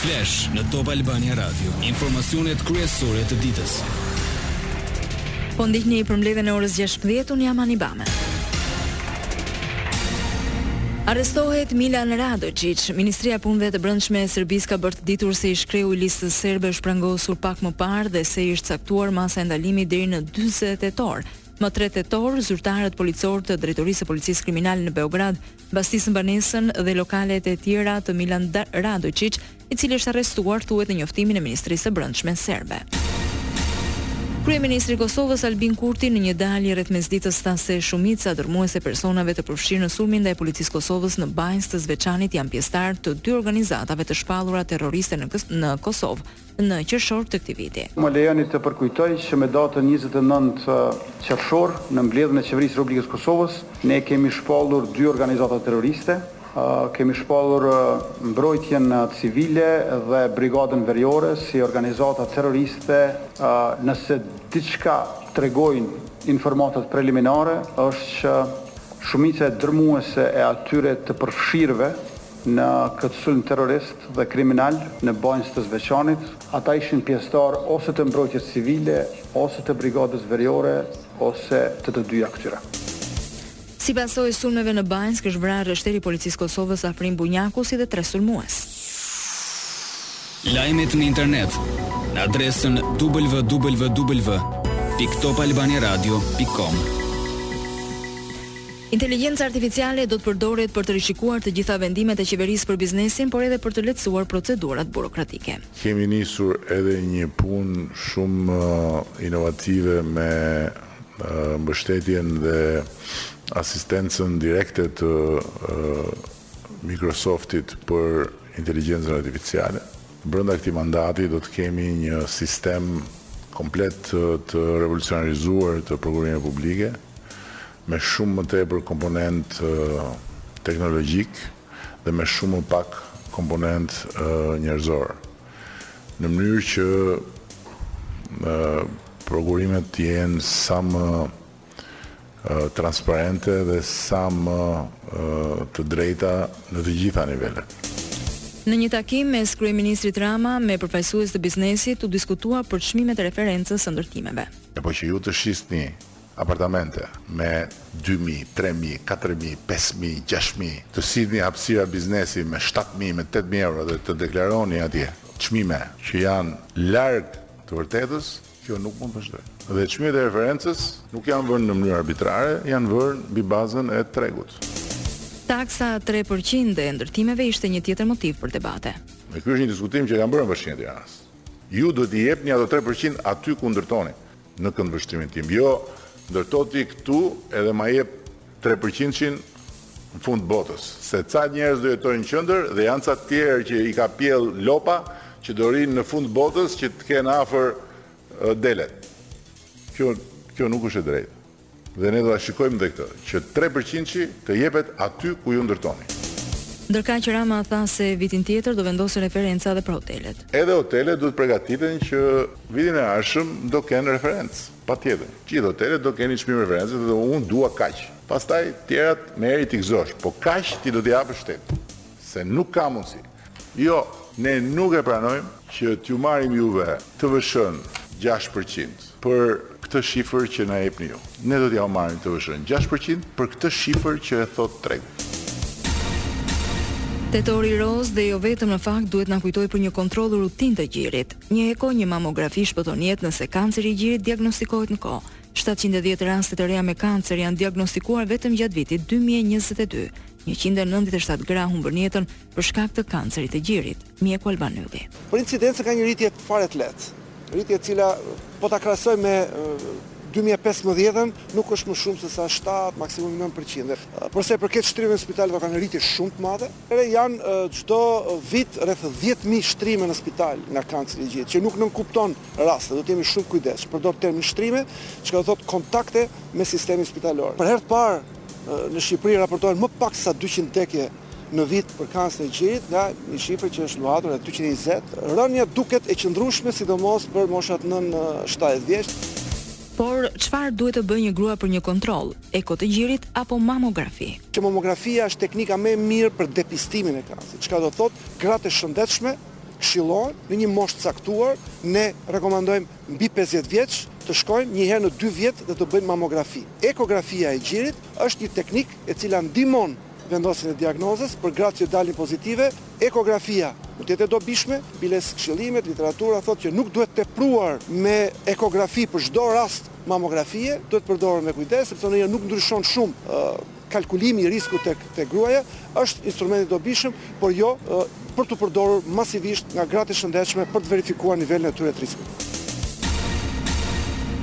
Flash në Top Albania Radio, informacionet kryesore të ditës. Po ndiqni përmbledhjen e orës 16, unë jam Ani Bame. Arrestohet Milan Radoiçiç. Ministria e Punëve të Brendshme e Serbisë ka bërë të ditur se ish-kreu i Listës Serbe është prangosur pak më parë dhe se i është caktuar masa e ndalimit deri në 48 orë. Më 3 tetor, zyrtarët policorë të Drejtorisë së Policisë Kriminale në Beograd bastisën banesën dhe lokalet e tjera të Milan Radoiçiç, i cili është arrestuar, thuhet në njoftimin e Ministrisë së Brendshme serbe. Kryeministri i Kosovës, Albin Kurti, në një dalje rreth mesditës tha se shumica dërmuese e personave të përfshirë në sulmin ndaj Policisë së Kosovës në Banjskë të Zveçanit janë pjesëtarë të dy organizatave të shpallura terroriste në në Kosovë, në qershor të këtij viti. Më lejoni të përkujtoj që me datën njëzet e nëntë qershor, në mbledhjen e Qeverisë së Republikës së Kosovës, ne kemi shpallur dy organizata terroriste, kemi shpallur Mbrojtjen Civile dhe Brigadën Veriore si organizata terroriste, nëse diçka tregojnë informatat preliminare është që shumica dërmuese e atyre të përfshirve Në këtë sulm terrorist dhe kriminal në Banjskë të Zveçanit, ata ishin pjesëtarë ose të Mbrojtjes Civile, ose të Brigadës Veriore, ose të të dyja këtyre. Si pasojë e sulmeve në Banjskë është vrarë rreshteri i Policisë së Kosovës Afrim Bunjaku si dhe tre sulmues. Lajmet në internet në adresën www.topalbaniaradio.com. Inteligjenca artificiale do të përdoret për të rishikuar të gjitha vendimet e qeverisë për biznesin, por edhe për të lehtësuar procedurat burokratike. Kemi nisur edhe një punë shumë inovative me mbështetjen dhe asistencën direkte të Microsoft-it për inteligjencën artificiale. Brenda këtij mandati do të kemi një sistem komplet të revolucionarizuar të prokurimeve publike me shumë më tepër komponentë teknologjikë dhe me shumë më pak komponentë njerëzorë, në mënyrë që prokurimet të jenë sa më transparente dhe sa më të drejta në të gjitha nivelet. Në një takim mes kryeministrit Rama me përfaqësues të biznesit u diskutua për çmimet e referencës së ndërtimeve. E po që ju të shisni Apartamente me dy mijë, tre mijë, katër mijë, pesë mijë, gjashtë mijë, të shisni hapësira biznesi me shtatë mijë, me tetë mijë euro dhe të deklaroni atje çmime që janë larg të vërtetës, kjo nuk mund të vazhdojë. Dhe çmimet e referencës nuk janë vënë në mënyrë arbitrare, janë vënë mbi bazën e tregut. Taksa tre për qind e ndërtimeve ishte një tjetër motiv për debate. Dhe ky është një diskutim që e kam bërë në Bashkinë e Tiranës. Ju duhet t'i jepni ato tre për qind aty ku ndërtoni. Në këndvështrimin tim. Jo, ndërto ti këtu edhe ma jep tre përqindshin në fund botës. Se ca njerëz do jetojnë në qendër dhe janë ca tjerë që i ka pjellë lopa që do rrinë në fund botës që të kenë afër delet. Kjo, kjo nuk është e drejtë. Dhe ne do ta shikojmë dhe këtë, që tre përqindshi të jepet aty ku ju ndërtoni. Ndërkaq Rama tha se vitin tjetër do vendosen referenca edhe për hotelet. Edhe hotelet duhet të pregatiten që vitin e ardhshëm do kenë referencë, patjetër. Gjithë hotelet do kenë një çmim reference dhe unë dua kaq. Pastaj të tjerat merri t'i gëzosh, po kaq ti do t'i japësh shtetit. Se nuk ka mundësi. Jo, ne nuk e pranojmë që t'ju marrim juve TVSH-në gjashtë për qind për këtë shifër që na jepni ju. Ne do t'jua marrim TVSH-në gjashtë për qind për këtë shifër që e thotë tregu. Tetori rozë dhe jo vetëm në fakt duhet na kujtojë për një kontroll rutinë të gjirit. Një eko, një mamografi shpëton jetë nëse kanceri i gjirit diagnostikohet në kohë. Shtatëqind e dhjetë raste të reja me kancer janë diagnostikuar vetëm gjatë vitit dy mijë e njëzet e dy. Njëqind e nëntëdhjetë e shtatë gra humbën jetën për shkak të kancerit të gjirit, mjeku Alban Ylli. Por incidenca ka një rritje fare të lehtë, rritje e cila po ta krahasojmë me dy mijë e pesëmbëdhjetën, nuk është më shumë se sa shtatë, maksimumi nëntë për qind. Për sa i përket shtrimeve në spitale ka një rritje shumë të madhe. Janë çdo vit rreth dhjetë mijë shtrime në spital nga kanceri i gjirit, që nuk nënkupton raste, duhet të jemi shumë të kujdesshëm. Përdor termin shtrime, çka do të thotë kontakte me sistemin spitalor. Për herë të parë Në Shqipëri raportohen më pak sa dyqind vdekje në vit për kancerin e gjirit, nga një shifër që është luhatur e dyqind e njëzet. Rënia duket e qëndrueshme sidomos për moshat nën shtatëdhjetë vjeç. Por, çfarë duhet të bëjë një grua për një kontroll, eko të gjirit apo mamografi? Që mamografia është teknika më e mirë për depistimin e kancerit, çka do të thotë gratë e shëndetshme këshillohen në një moshë të caktuar, ne rekomandojmë mbi pesëdhjetë vjeç të shkojmë një herë në dy vjet dhe të bëjmë mamografi. Ekografia e gjirit është një teknikë e cila ndihmon vendosjen e diagnozës, për gratë që dalin pozitive, ekografia mund të jetë e dobishme, biles këshillimet, literatura thotë që nuk duhet tepruar me ekografi për çdo rast mamografie, duhet përdorur me kujdes, sepse ndonjëherë nuk ndryshon shumë Kalkulimi i riskut tek gruaja është instrument i dobishëm, por jo për t'u përdorur masivisht nga gratë e shëndetshme për të verifikuar nivelin e tyre të riskut.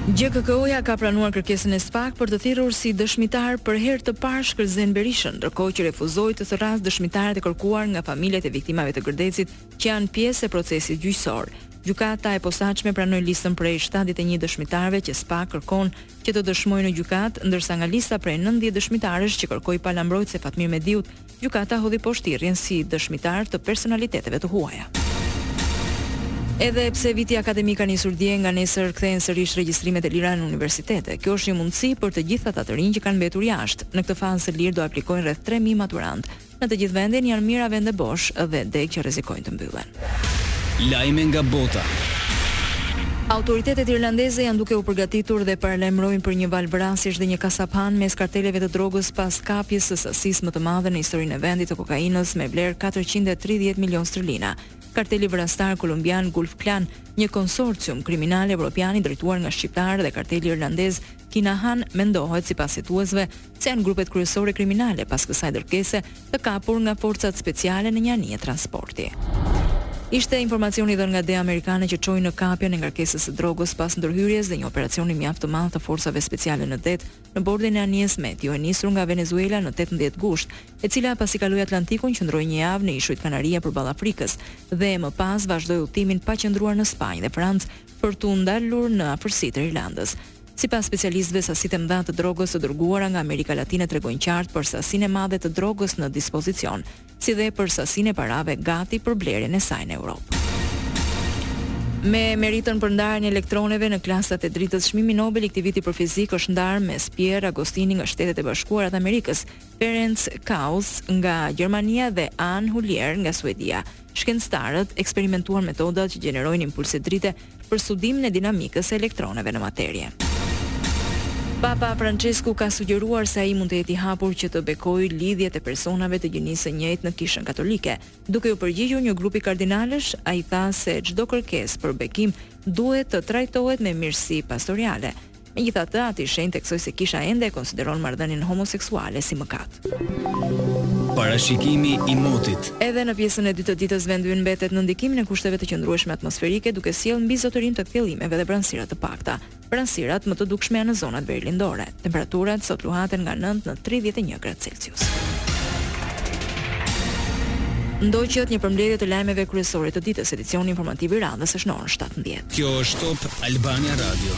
GKKO-ja ka pranuar kërkesën e SPAK për të thirrur si dëshmitar për herë të parë Shkëlzen Berishën, ndërkohë që refuzoi të thërrasë dëshmitarët e kërkuar nga familjet e viktimave të Gërdecit që janë pjesë e procesit gjyqësor. Gjykata e Posaçme pranoi listën prej shtatëdhjetë e një dëshmitarëve që SPAK kërkon që të dëshmojnë në gjykatë, ndërsa nga lista prej nëntëdhjetë dëshmitarësh që kërkoi pala mbrojtëse e Fatmir Mediut, gjykata hodhi poshtë thirrjen si dëshmitarë të personaliteteve të huaja. Edhe pse viti akademik ka nisur dje, nga nesër kthehen sërish regjistrimet e lira në universitete. Kjo është një mundësi për të gjithë ata të rinj që kanë mbetur jashtë. Në këtë fazë së lirë do aplikojnë rreth tre mijë maturantë. Në të gjithë vendin janë mijëra vende bosh dhe degë që rrezikojnë të mbyllen. Lajme nga bota. Autoritetet irlandeze janë duke u përgatitur dhe paralajmërojnë për një valë vrasjesh dhe një kasaphanë mes karteleve të drogës pas kapjes së sasisë më të madhe në historinë e vendit të kokainës me vlerë 430 milionë sterlina. Karteli vrastar kolumbian Gulf Clan, një konsorcium kriminal evropian i drejtuar nga shqiptarë dhe karteli irlandez Kinahan mendohet sipas hetuesve se janë grupet kryesore kriminale pas kësaj dërgese të kapur nga forcat speciale në një anije transporti. Ishte informacioni i dhënë nga DEA amerikane që çoi në kapjen e ngarkesës së drogës pas ndërhyrjes dhe një operacioni mjaft të madh të forcave speciale në det në bordin e anijes Matthew e nisur nga Venezuela në 18 gusht, e cila pasi kaloi Atlantikun qëndroi një javë në ishujt Kanaria përballë Afrikës dhe më pas vazhdoi udhëtimin pa qëndruar në Spanjë dhe Francë për t'u ndalur në afërsi të Irlandës. Sipas specialistëve, sasitë e mëdha të drogës të dërguara nga Amerika Latine tregojnë qartë për sasinë e madhe të drogës në dispozicion, si dhe për sasinë e parave gati për blerjen e saj në Europë. Me meritën për ndarjen e elektroneve në klasat e dritës, çmimi Nobel i këtij viti për fizikë është ndarë mes Pierre Agostini nga Shtetet e Bashkuara të Amerikës, Ferenc Kaus nga Gjermania dhe Anne Hulier nga Suedia. Shkencëtarët eksperimentuan metoda që gjenerojnë impulse drite për studimin e dinamikës së elektroneve në materie. Papa Françesku ka sugjeruar se ai mund të jetë i hapur që të bekojë lidhjet e personave të gjinisë së njëjtë në Kishën Katolike. Duke iu përgjigjur një grupi kardinalësh, ai tha se çdo kërkesë për bekim duhet të trajtohet me mirësi pastoriale. Megjithatë, ati i shenjtë theksoi se Kisha ende e konsideron marrëdhënien homoseksuale si mëkat. Parashikimi i motit. Edhe në pjesën e dytë të ditës vendi ynë mbetet nën ndikimin e kushteve të qëndrueshme atmosferike duke sjellë mbizotërim të kthjellimeve dhe vranësira të pakta. Vranësirat më të dukshme janë në zonat verilindore. Temperaturat sot luhaten nga nëntë në tridhjetë e një gradë Celsius. Ndoqët një përmbledhje të lajmeve kryesore të ditës, edicioni informativ i radhës është në orën shtatëmbëdhjetë. Kjo është Top Albania Radio.